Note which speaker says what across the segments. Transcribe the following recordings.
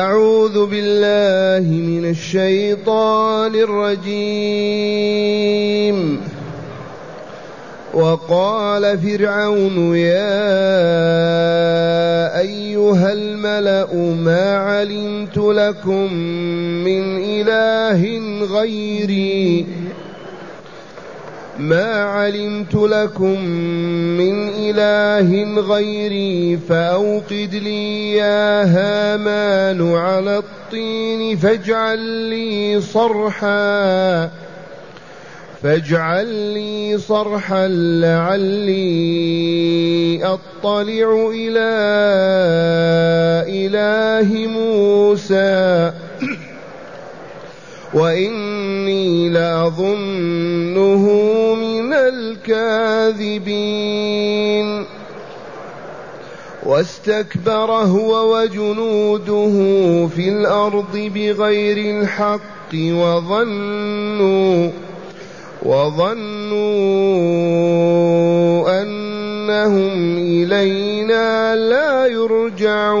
Speaker 1: أعوذ بالله من الشيطان الرجيم. وقال فرعون يا أيها الملأ ما علمت لكم من إله غيري ما علمت لكم من إله غيري فأوقد لي يا هامان على الطين فاجعل لي صرحا فاجعل لي صرحا لعلي أطلع إلى إله موسى. وإني لأظنه الكاذبين. واستكبر هو وجنوده في الأرض بغير الحق وظنوا وظنوا أنهم إلينا لا يرجعون.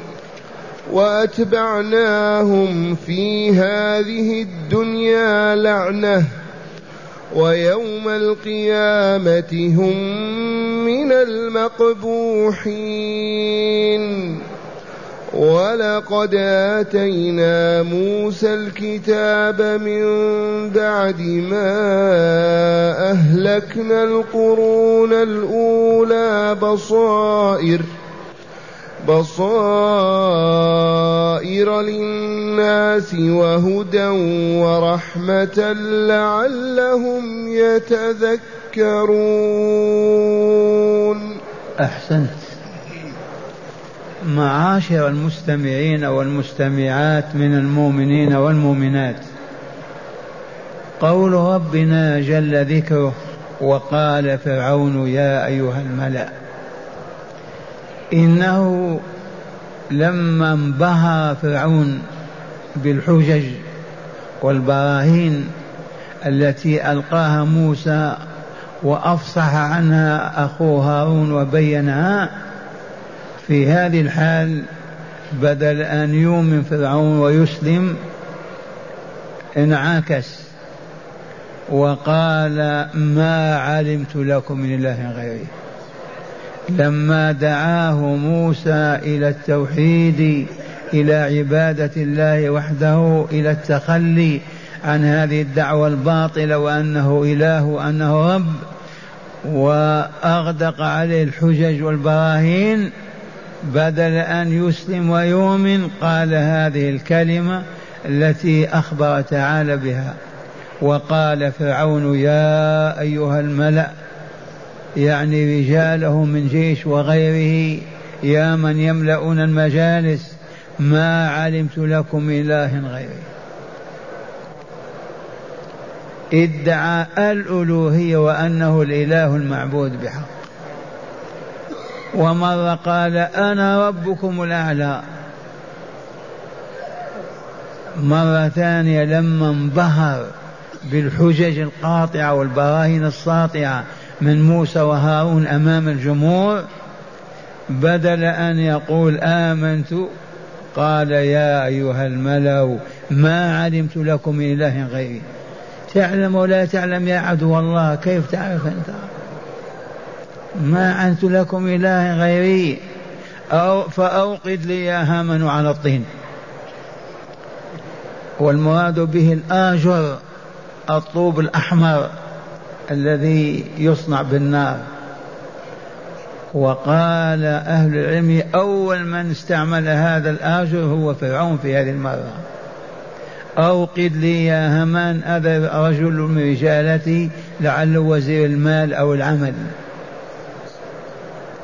Speaker 1: وأتبعناهم في هذه الدنيا لعنة ويوم القيامة هم من المقبوحين. ولقد آتينا موسى الكتاب من بعد ما أهلكنا القرون الأولى بصائر بصائر للناس وهدى ورحمة لعلهم يتذكرون.
Speaker 2: أحسنت. معاشر المستمعين والمستمعات من المؤمنين والمؤمنات. قول ربنا جل ذكره وقال فرعون يا أيها الملأ. إنه لما انبهر فرعون بالحجج والبراهين التي ألقاها موسى وأفصح عنها أخوه هارون وبينها في هذه الحال بدل أن يؤمن فرعون ويسلم انعكس وقال ما علمت لكم من إله غيري. لما دعاه موسى إلى التوحيد إلى عبادة الله وحده إلى التخلي عن هذه الدعوة الباطلة وأنه إله وأنه رب وأغدق عليه الحجج والبراهين بدل أن يسلم ويؤمن قال هذه الكلمة التي أخبر تعالى بها. وقال فرعون يا أيها الملأ يعني رجاله من جيش وغيره يا من يملؤون المجالس ما علمت لكم إله غيري. ادعى الألوهية وأنه الإله المعبود بحق. ومرة قال أنا ربكم الأعلى. مرة ثانية لما انبهر بالحجج القاطعة والبراهين الساطعة من موسى وهارون أمام الجمهور بدل أن يقول آمنت قال يا أيها الملأ ما علمت لكم من إله غيري. تعلم ولا تعلم يا عدو الله كيف تعرف أنت؟ ما علمت لكم إله غيري. أو فأوقد لي يا هامان على الطين. والمراد به الآجر الطوب الأحمر. الذي يصنع بالنار. وقال أهل العلم أول من استعمل هذا الآجر هو فرعون في هذه المرة. أوقد لي يا همان هذا رجل من رجالتي لعله وزير المال أو العمل.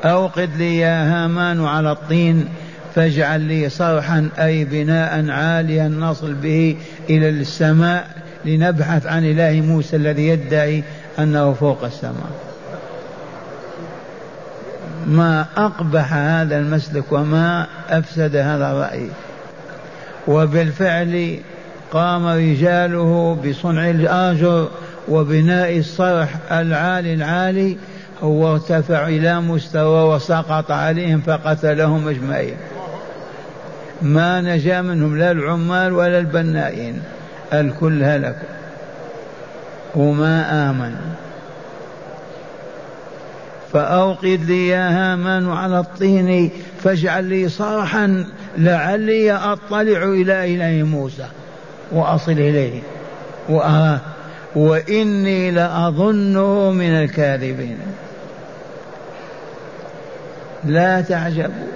Speaker 2: أوقد لي يا هامان على الطين فاجعل لي صرحا أي بناء عاليا نصل به إلى السماء لنبحث عن إله موسى الذي يدعي أنه فوق السماء. ما أقبح هذا المسلك وما أفسد هذا الرأي. وبالفعل قام رجاله بصنع الآجر وبناء الصرح العالي العالي هو ارتفع إلى مستوى وسقط عليهم فقتلهم أجمعين. ما نجا منهم لا العمال ولا البنائين. الكل هلكوا وما آمن. فأوقد لي يا هامان على الطين فاجعل لي صرحا لعلي أطلع إلى إله موسى وأصل إليه. وأراه وإني لأظنه من الكاذبين. لا تعجبوا.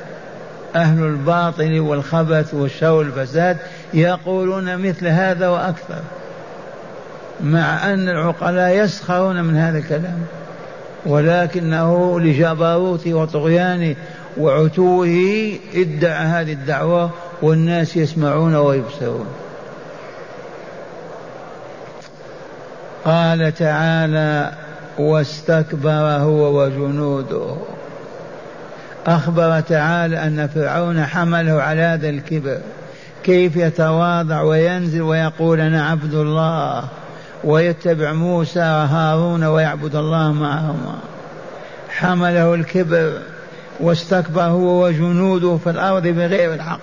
Speaker 2: أهل الباطل والخبث والشر والفساد يقولون مثل هذا وأكثر. مع أن العقلاء يسخرون من هذا الكلام ولكنه لجبروته وطغيانه وعتوه ادعى هذه الدعوة والناس يسمعون ويبصرون. قال تعالى واستكبر هو وجنوده. أخبر تعالى أن فرعون حمله على هذا الكبر. كيف يتواضع وينزل ويقول أنا عبد الله. ويتبع موسى وهارون ويعبد الله معهما. حمله الكبر واستكبر هو وجنوده في الأرض بغير الحق.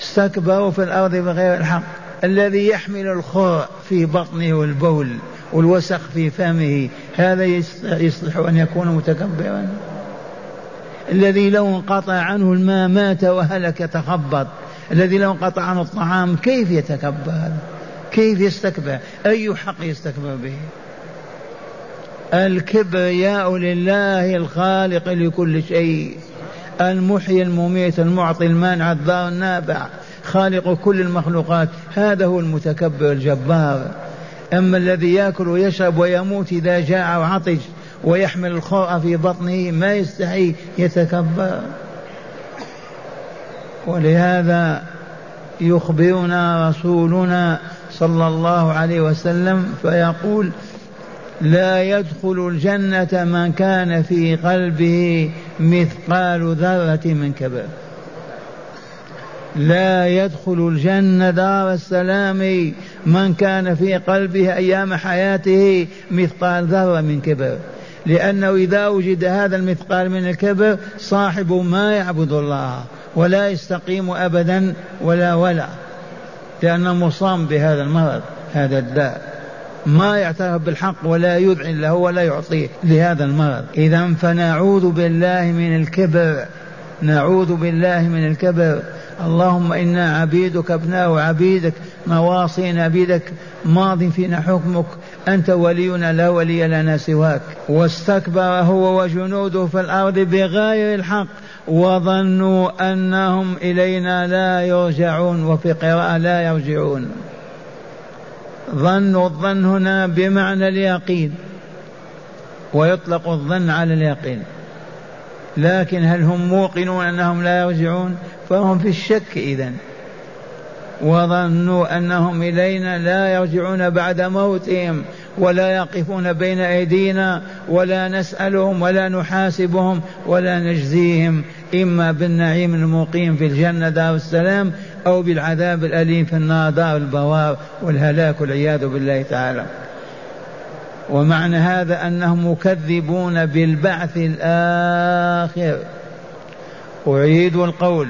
Speaker 2: استكبروا في الأرض بغير الحق. الذي يحمل الخرع في بطنه والبول والوسخ في فمه هذا يصلح أن يكون متكبرا. الذي لو انقطع عنه الماء مات وهلك تخبط. الذي لو انقطع عنه الطعام كيف يتكبر؟ كيف يستكبر؟ أي حق يستكبر به؟ الكبرياء لله الخالق لكل شيء المحيي المميت المعطي المانع الضار النافع خالق كل المخلوقات هذا هو المتكبر الجبار. أما الذي يأكل ويشرب ويموت إذا جاع وعطش ويحمل الخرأ في بطنه ما يستحي يتكبر. ولهذا يخبرنا رسولنا صلى الله عليه وسلم فيقول لا يدخل الجنة من كان في قلبه مثقال ذرة من كبر. لا يدخل الجنة دار السلام من كان في قلبه أيام حياته مثقال ذرة من كبر. لأنه إذا وجد هذا المثقال من الكبر صاحبه ما يعبد الله. ولا يستقيم أبدا ولا ولا لأنه مصاب بهذا المرض هذا الداء ما يعترف بالحق ولا يذعن له ولا يعطيه لهذا المرض. إذا فنعوذ بالله من الكبر نعوذ بالله من الكبر. اللهم إنا عبيدك أبناء عبيدك نواصينا بيدك ماض فينا حكمك أنت ولينا لا ولي لنا سواك. واستكبر هو وجنوده في الأرض بغير الحق وظنوا أنهم إلينا لا يرجعون وفي قراءة لا يرجعون. ظنوا الظن هنا بمعنى اليقين ويطلق الظن على اليقين. لكن هل هم موقنون أنهم لا يرجعون؟ فهم في الشك اذا وظنوا أنهم إلينا لا يرجعون بعد موتهم ولا يقفون بين أيدينا ولا نسألهم ولا نحاسبهم ولا نجزيهم إما بالنعيم المقيم في الجنة دار السلام أو بالعذاب الأليم في النار دار البوار والهلاك والعياذ بالله تعالى. ومعنى هذا أنهم مكذبون بالبعث الآخر. أعيد القول.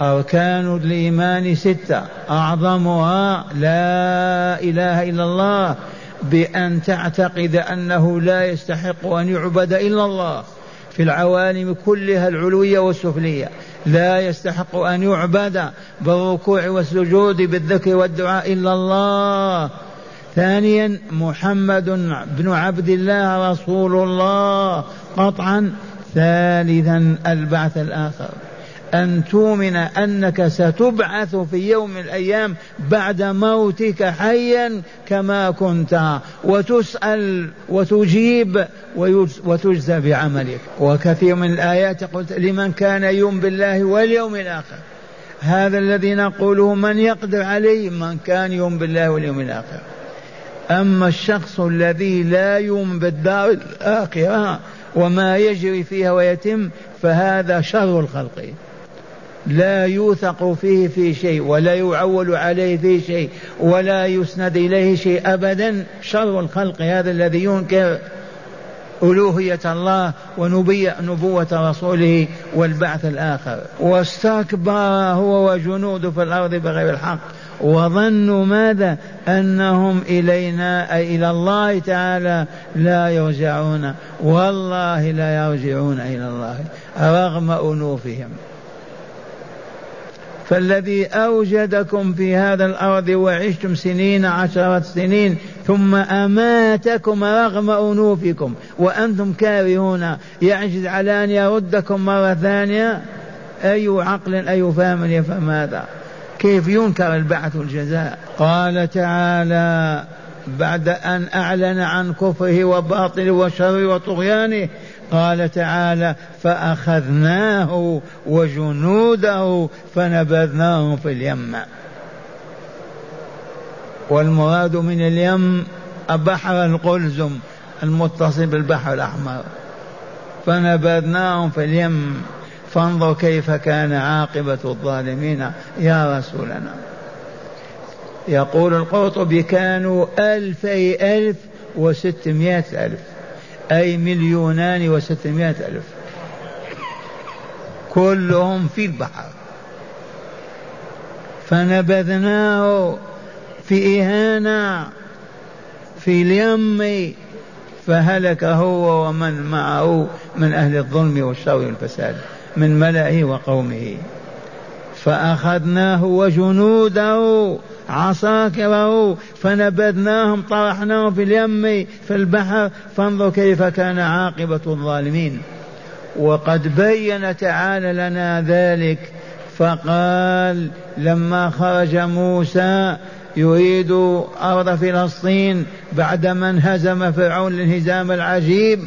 Speaker 2: أركان الإيمان ستة. أعظمها لا إله إلا الله بأن تعتقد أنه لا يستحق أن يعبد إلا الله. في العوالم كلها العلوية والسفلية لا يستحق أن يعبد بالركوع والسجود بالذكر والدعاء إلا الله. ثانيا محمد بن عبد الله رسول الله. قطعا ثالثا البعث الآخر. أن تؤمن أنك ستبعث في يوم من الأيام بعد موتك حيا كما كنت وتسأل وتجيب وتجزى بعملك. وكثير من الآيات قلت لمن كان يؤمن بالله واليوم الآخر. هذا الذي نقوله من يقدر عليه من كان يؤمن بالله واليوم الآخر. أما الشخص الذي لا يؤمن بالدار الآخرة وما يجري فيها ويتم فهذا شر الخلق. لا يوثق فيه في شيء ولا يعول عليه في شيء ولا يسند إليه شيء أبدا. شر الخلق هذا الذي ينكر ألوهية الله ونبوة رسوله والبعث الآخر. واستكبر هو وجنوده في الأرض بغير الحق. وظنوا ماذا؟ أنهم إلينا أي إلى الله تعالى لا يرجعون. والله لا يرجعون إلى الله رغم أنوفهم. فالذي أوجدكم في هذا الأرض وعشتم سنين عشرة سنين ثم أماتكم رغم أنوفكم وأنتم كارهون يعجز على أن يردكم مرة ثانية؟ أي عقل أي فهم يفهم هذا؟ كيف ينكر البعث والجزاء؟ قال تعالى بعد أن أعلن عن كفره وباطله وشره وطغيانه قال تعالى فأخذناه وجنوده فنبذناهم في اليم. والمراد من اليم بحر القلزم المتصل بالبحر الأحمر. فنبذناهم في اليم. فانظر كيف كان عاقبة الظالمين يا رسولنا. يقول القرطبي كانوا ألفي ألف وستمائة ألف. أي مليونان وستمائة ألف. كلهم في البحر. فنبذناه في إهانة في اليم فهلك هو ومن معه من أهل الظلم والشر والفساد من ملئه وقومه. فأخذناه وجنوده عساكره فنبذناهم طرحناهم في اليم في البحر فانظر كيف كان عاقبة الظالمين. وقد بين تعالى لنا ذلك فقال لما خرج موسى يريد أرض فلسطين بعدما انهزم فرعون الانهزام العجيب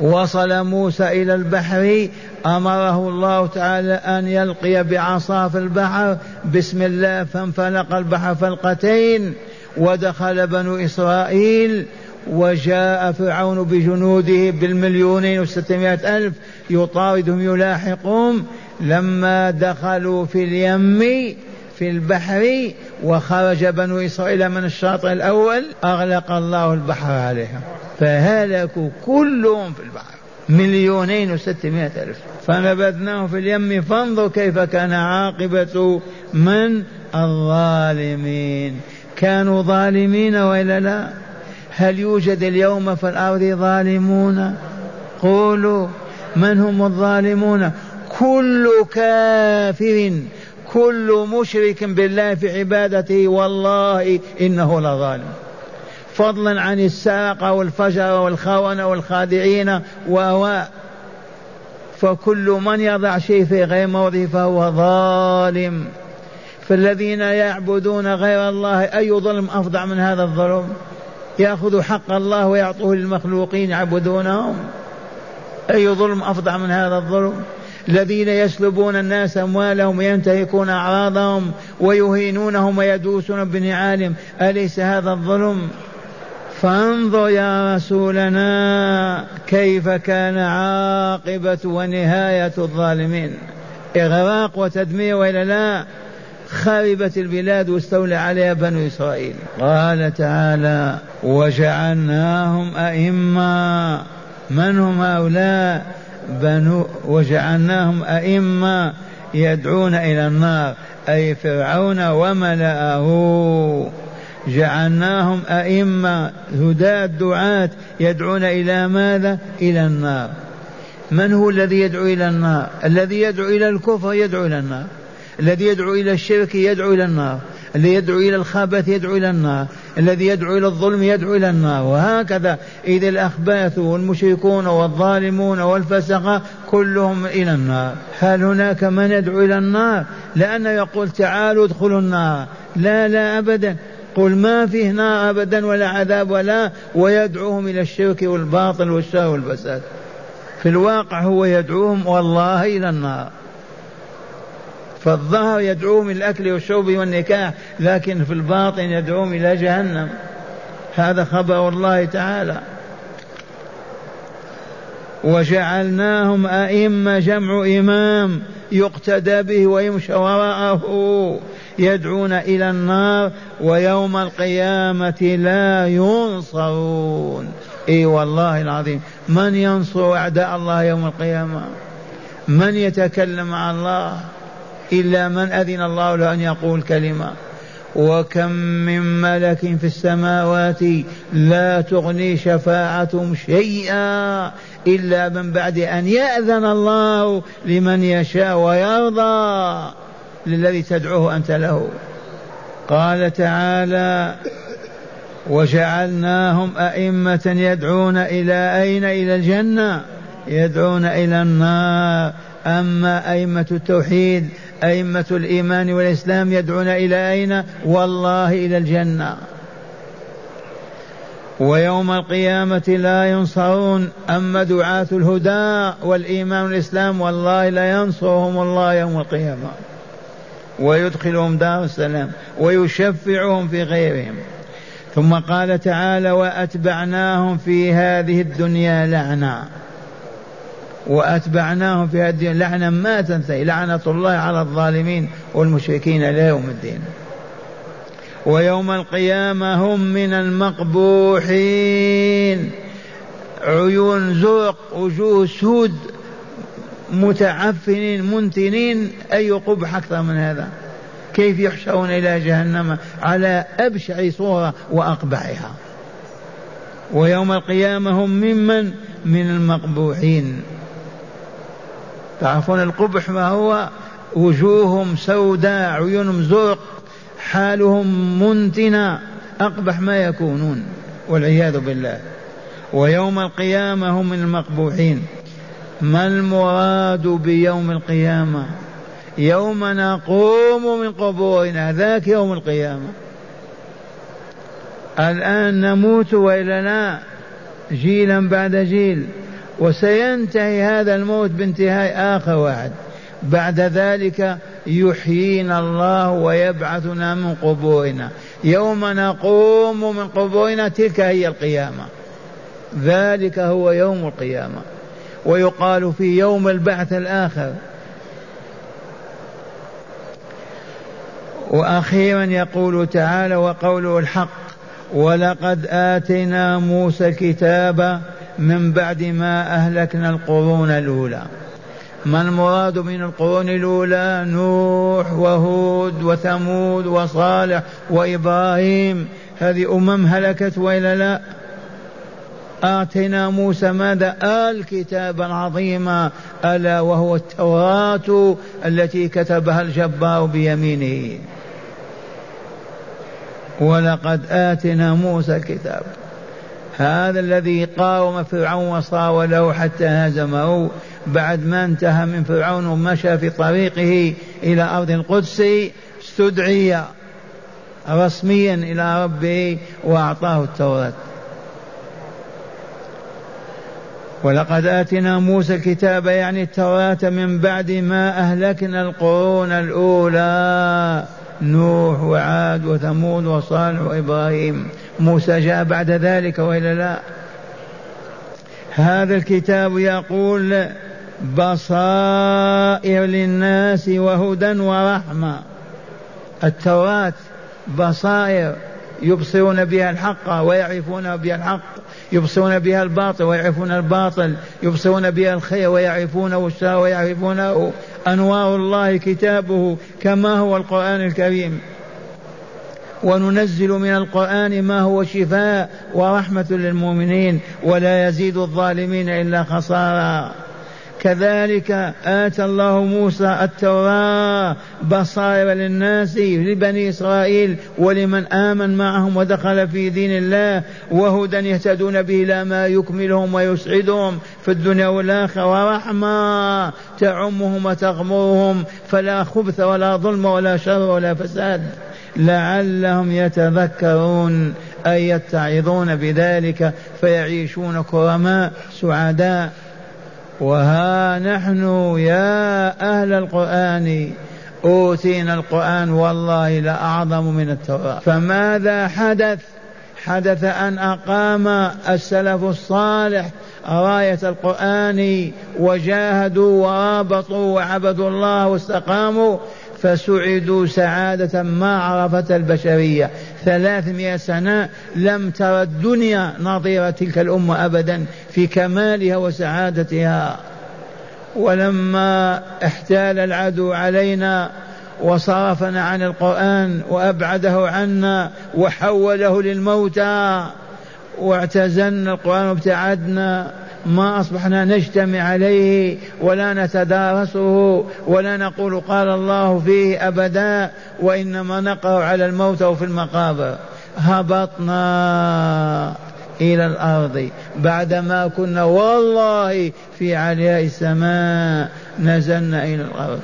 Speaker 2: وصل موسى إلى البحر أمره الله تعالى أن يلقي بعصا في البحر بسم الله فانفلق البحر فلقتين ودخل بنو إسرائيل وجاء فرعون بجنوده بالمليونين وستمائة ألف يطاردهم يلاحقهم. لما دخلوا في اليم في البحر وخرج بنو إسرائيل من الشاطئ الأول أغلق الله البحر عليهم. فهلكوا كلهم في البحر. مليونين وستمائة ألف. فنبذناه في اليم. فانظر كيف كان عاقبة من؟ الظالمين. كانوا ظالمين وإلا لا؟ هل يوجد اليوم في الأرض ظالمون؟ قولوا. من هم الظالمون؟ كل كافر كل مشرك بالله في عبادته والله إنه لظالم. فضلا عن الساقة والفجر والخونة والخادعين و فكل من يضع شيء في غير موضعه فهو ظالم. فالذين يعبدون غير الله أي ظلم أفظع من هذا الظلم؟ يأخذ حق الله ويعطوه للمخلوقين يعبدونهم. أي ظلم أفظع من هذا الظلم؟ الذين يسلبون الناس أموالهم وينتهكون أعراضهم ويهينونهم ويدوسون بنعالهم أليس هذا الظلم؟ فانظر يا رسولنا كيف كان عاقبة ونهاية الظالمين. إغراق وتدمير وإلا لا خربت البلاد واستولى عليها بنو إسرائيل. قال تعالى وجعلناهم أئمة. من هم هؤلاء؟ بنو وجعلناهم أئمة يدعون إلى النار أي فرعون وملأه. جعلناهم أئمة هداة دعاة يدعون إلى ماذا؟ إلى النار من هو الذي يدعو إلى النار؟ الذي يدعو إلى الكفر يدعو إلى النار الذي يدعو إلى الشرك يدعو إلى النار الذي يدعو إلى الخبث يدعو إلى النار الذي يدعو إلى الظلم يدعو إلى النار وهكذا إذا الأخباث والمشركون والظالمون والفسقة كلهم إلى النار هل هناك من يدعو إلى النار لأنه يقول تعالوا ادخلوا النار لا لا أبدا قل ما فيه نار أبدا ولا عذاب ولا ويدعوهم إلى الشرك والباطل والشر والفساد. في الواقع هو يدعوهم والله إلى النار. فالظهر يدعوهم إلى الأكل والشرب والنكاح لكن في الباطن يدعوهم إلى جهنم. هذا خبر الله تعالى. وجعلناهم أئمة جمع إمام يقتدى به ويمشى وراءه. يدعون إلى النار ويوم القيامة لا ينصرون. إي والله العظيم. من ينصر أعداء الله يوم القيامة؟ من يتكلم مع الله؟ إلا من أذن الله له أن يقول كلمة. وكم من ملك في السماوات لا تغني شفاعتهم شيئا إلا من بعد أن يأذن الله لمن يشاء ويرضى. للذي تدعوه أنت له. قال تعالى وجعلناهم أئمة يدعون إلى أين؟ إلى الجنة. يدعون إلى النار. أما أئمة التوحيد أئمة الإيمان والإسلام يدعون إلى أين؟ والله إلى الجنة. ويوم القيامة لا ينصرون. أما دعاة الهدى والإيمان والإسلام والله لا ينصرهم الله يوم القيامة. ويدخلهم دار السلام ويشفعهم في غيرهم. ثم قال تعالى وأتبعناهم في هذه الدنيا لعنه وأتبعناهم في هذه الدنيا لعنه ما تنتهي لعنة الله على الظالمين والمشركين إلى يوم الدين. ويوم القيامة هم من المقبوحين. عيون زرق وجوه سود متعفنين منتنين أي قبح أكثر من هذا؟ كيف يحشرون إلى جهنم على أبشع صورة وأقبحها ويوم القيامة هم ممن؟ من المقبوحين. تعرفون القبح ما هو؟ وجوههم سوداء عيونهم زرق حالهم منتنة أقبح ما يكونون والعياذ بالله. ويوم القيامة هم من المقبوحين. ما المراد بيوم القيامة؟ يوم نقوم من قبورنا ذاك يوم القيامة. الآن نموت وإلا لا؟ جيلا بعد جيل. وسينتهي هذا الموت بانتهاء آخر واحد. بعد ذلك يحيينا الله ويبعثنا من قبورنا. يوم نقوم من قبورنا تلك هي القيامة. ذلك هو يوم القيامة. ويقال في يوم البعث الآخر. وأخيرا يقول تعالى وقوله الحق ولقد آتينا موسى الكتاب من بعد ما أهلكنا القرون الأولى. ما المراد من القرون الأولى؟ نوح وهود وثمود وصالح وإبراهيم. هذه أمم هلكت وإلا لا؟ آتينا موسى ماذا؟ الكتاب العظيم ألا وهو التوراة التي كتبها الجبار بيمينه. ولقد آتنا موسى الكتاب. هذا الذي قاوم فرعون وصاوله حتى هزمه. بعد ما انتهى من فرعون ومشى في طريقه إلى أرض القدس استدعي رسميا إلى ربه وأعطاه التوراة. ولقد آتنا موسى الكتاب يعني التوراة من بعد ما أهلكنا القرون الأولى نوح وعاد وثمود وصالح وإبراهيم. موسى جاء بعد ذلك وإلا لا. هذا الكتاب يقول بصائر للناس وهدى ورحمة. التوراة بصائر يبصرون بها الحق ويعرفون بها الحق يبصرون بها الباطل ويعرفون الباطل يبصرون بها الخير ويعرفونه الشر ويعرفونه أنوار الله كتابه كما هو القرآن الكريم. وننزل من القرآن ما هو شفاء ورحمة للمؤمنين ولا يزيد الظالمين إلا خسارا. كذلك آتى الله موسى التوراة بصائر للناس لبني إسرائيل ولمن آمن معهم ودخل في دين الله وهدى يهتدون به إلى ما يكملهم ويسعدهم في الدنيا والآخرة ورحمة تعمهم وتغمرهم فلا خبث ولا ظلم ولا شر ولا فساد لعلهم يتذكرون أي يتعظون بذلك فيعيشون كرماء سعداء وها نحن يا أهل القرآن أوتينا القرآن والله لأعظم من التوراة. فماذا حدث؟ حدث أن أقام السلف الصالح راية القرآن وجاهدوا ورابطوا وعبدوا الله واستقاموا. فسعدوا سعادة ما عرفت البشرية. ثلاثمائة سنة لم ترى الدنيا نظير تلك الأمة أبدا في كمالها وسعادتها. ولما احتال العدو علينا وصرفنا عن القرآن وأبعده عنا وحوله للموتى واعتزلنا القرآن وابتعدنا ما أصبحنا نجتمع عليه ولا نتدارسه ولا نقول قال الله فيه أبدا وإنما نقرأ على الموت وفي المقابر. هبطنا إلى الأرض بعدما كنا والله في علياء السماء نزلنا إلى الأرض.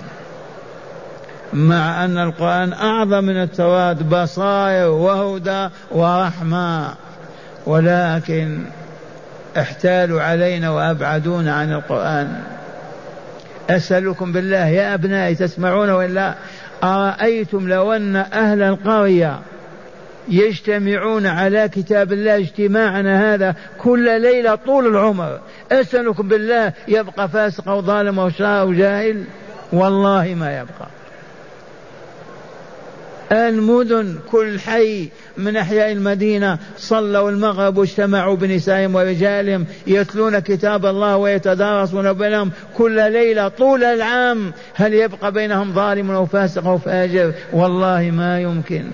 Speaker 2: مع أن القرآن أعظم من التوراة بصائر وهدى ورحمة. ولكن احتالوا علينا وأبعدونا عن القرآن. أسألكم بالله يا أبنائي تسمعون ولا أرأيتم لو أن أهل القرية يجتمعون على كتاب الله اجتماعنا هذا كل ليلة طول العمر. أسألكم بالله يبقى فاسق أو ظالم أو شاء أو جاهل؟ والله ما يبقى. المدن كل حي من أحياء المدينة صلوا المغرب واجتمعوا بنسائهم ورجالهم يتلون كتاب الله ويتدارسون بينهم كل ليلة طول العام. هل يبقى بينهم ظالم أو فاسق أو فاجر؟ والله ما يمكن.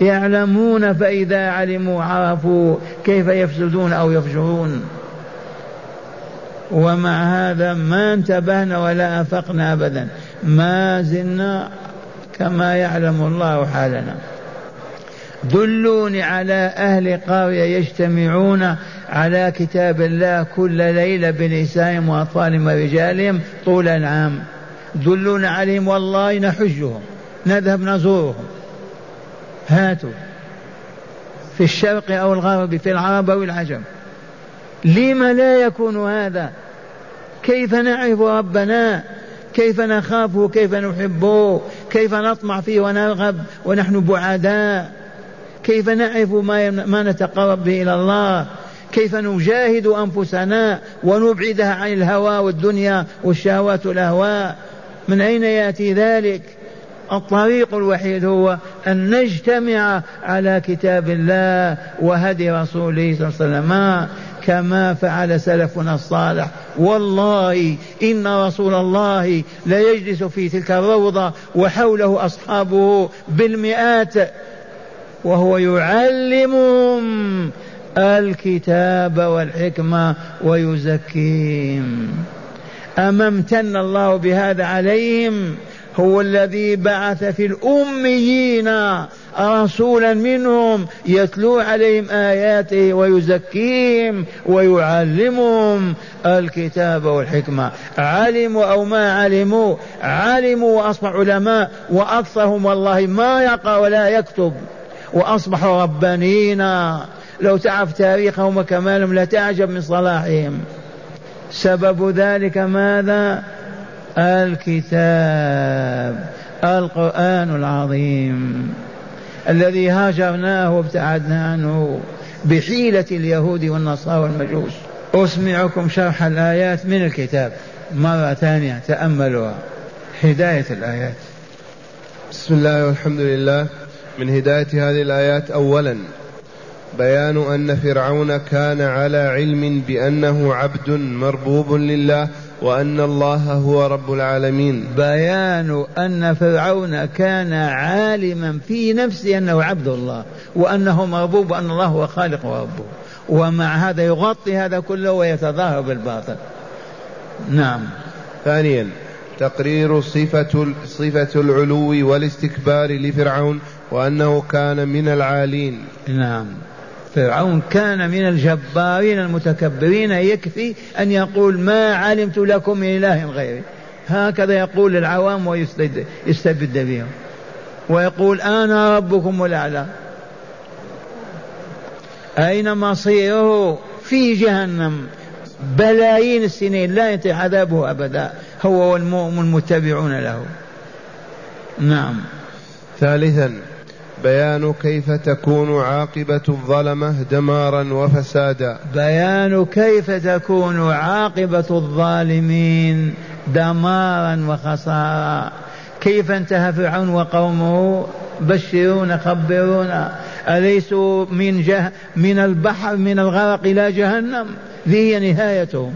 Speaker 2: يعلمون فإذا علموا عرفوا كيف يفسدون أو يفجرون. ومع هذا ما انتبهنا ولا أفقنا أبدا. ما زلنا كما يعلم الله حالنا. دلوني على أهل قرية يجتمعون على كتاب الله كل ليلة بنسائهم وأطفالهم ورجالهم طول العام. دلونا عليهم والله نحجهم نذهب نزورهم. هاتوا. في الشرق أو الغرب في العرب أو العجم. لما لا يكون هذا؟ كيف نعرف ربنا؟ كيف نخافه كيف نحبه كيف نطمع فيه ونرغب ونحن بعداء؟ كيف نعرف ما ما نتقرب به إلى الله؟ كيف نجاهد أنفسنا ونبعدها عن الهوى والدنيا والشهوات والأهواء؟ من أين يأتي ذلك؟ الطريق الوحيد هو أن نجتمع على كتاب الله وهدي رسوله صلى الله عليه وسلم كما فعل سلفنا الصالح والله إن رسول الله ليجلس في تلك الروضة وحوله أصحابه بالمئات وهو يعلمهم الكتاب والحكمة ويزكيهم أما امتن الله بهذا عليهم؟ هو الذي بعث في الأميين رسولا منهم يتلو عليهم آياته ويزكيهم ويعلمهم الكتاب والحكمة. علموا أو ما علموا علموا وأصبحوا علماء وأكثرهم والله ما يقرأ ولا يكتب. وأصبحوا ربانيين لو تعرف تاريخهم وكمالهم لتعجب من صلاحهم. سبب ذلك ماذا؟ الكتاب القرآن العظيم. الذي هاجرناه وابتعدنا عنه بحيلة اليهود والنصارى والمجوس. أسمعكم شرح الآيات من الكتاب. مرة ثانية تأملوها هداية الآيات.
Speaker 1: بسم الله والحمد لله. من هداية هذه الآيات أولا بيان أن فرعون كان على علم بأنه عبد مربوب لله وأن الله هو رب العالمين.
Speaker 2: بيان أن فرعون كان عالما في نفسه أنه عبد الله وأنه مربوب وأن الله هو خالق وربه. ومع هذا يغطي هذا كله ويتظاهر بالباطل. نعم.
Speaker 1: ثانيا تقرير صفة صفة العلو والاستكبار لفرعون وأنه كان من العالين.
Speaker 2: نعم. فرعون كان من الجبارين المتكبرين يكفي أن يقول ما علمت لكم من إله غيري. هكذا يقول العوام ويستبد بهم. ويقول أنا ربكم الأعلى. أين مصيره؟ في جهنم. بلايين السنين لا ينتهي عذابه أبدا. هو والمؤمن المتبعون له. نعم.
Speaker 1: ثالثا. بيان كيف تكون عاقبة الظلمة دمارا وفسادا.
Speaker 2: بيان كيف تكون عاقبة الظالمين دمارا وخسارا. كيف انتهى فرعون وقومه؟ بشرونا خبرونا. أليسوا من جه من البحر من الغرق إلى جهنم؟ ذي هي نهايتهم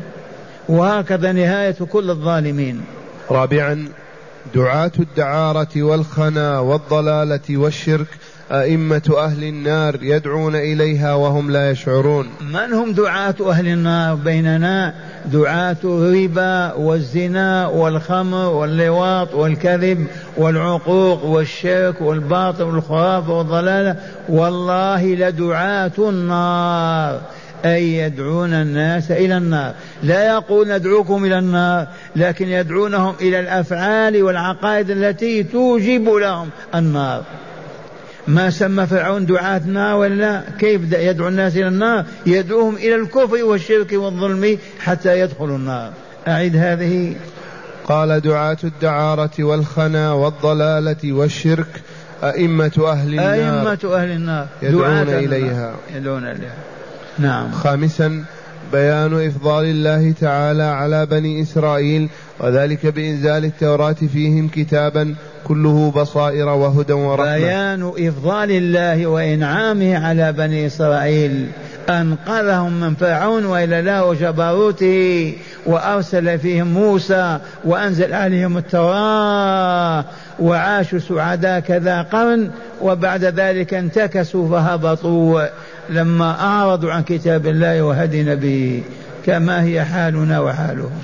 Speaker 2: وهكذا نهاية كل الظالمين.
Speaker 1: رابعا دعاة الدعارة والخنا والضلالة والشرك أئمة أهل النار يدعون إليها وهم لا يشعرون.
Speaker 2: من هم دعاة أهل النار بيننا؟ دعاة الربا والزنا والخمر واللواط والكذب والعقوق والشرك والباطل والخرافة والضلالة. والله لدعاة النار. أي يدعون الناس إلى النار. لا يقول ندعوكم إلى النار لكن يدعونهم إلى الأفعال والعقائد التي توجب لهم النار. ما سمى فرعون دعاة النار ولا كيف يدعو الناس إلى النار؟ يدعوهم إلى الكفر والشرك والظلم حتى يدخلوا النار. أعد هذه.
Speaker 1: قال دعاة الدعارة والخنا والضلالة والشرك أئمة أهل النار.
Speaker 2: أئمة أهل النار.
Speaker 1: يدعون إليها.
Speaker 2: يدعون إليها. نعم.
Speaker 1: خامسا بيان إفضال الله تعالى على بني إسرائيل وذلك بإنزال التوراة فيهم كتابا كله بصائر وهدى ورحمة.
Speaker 2: بيان إفضال الله وإنعامه على بني إسرائيل أنقذهم من فرعون وإلى لا وجبروته وأرسل فيهم موسى وأنزل عليهم التوراة وعاشوا سعداء كذا قرن وبعد ذلك انتكسوا فهبطوا. لما أعرضوا عن كتاب الله وهدي نبيه كما هي حالنا وحالهم.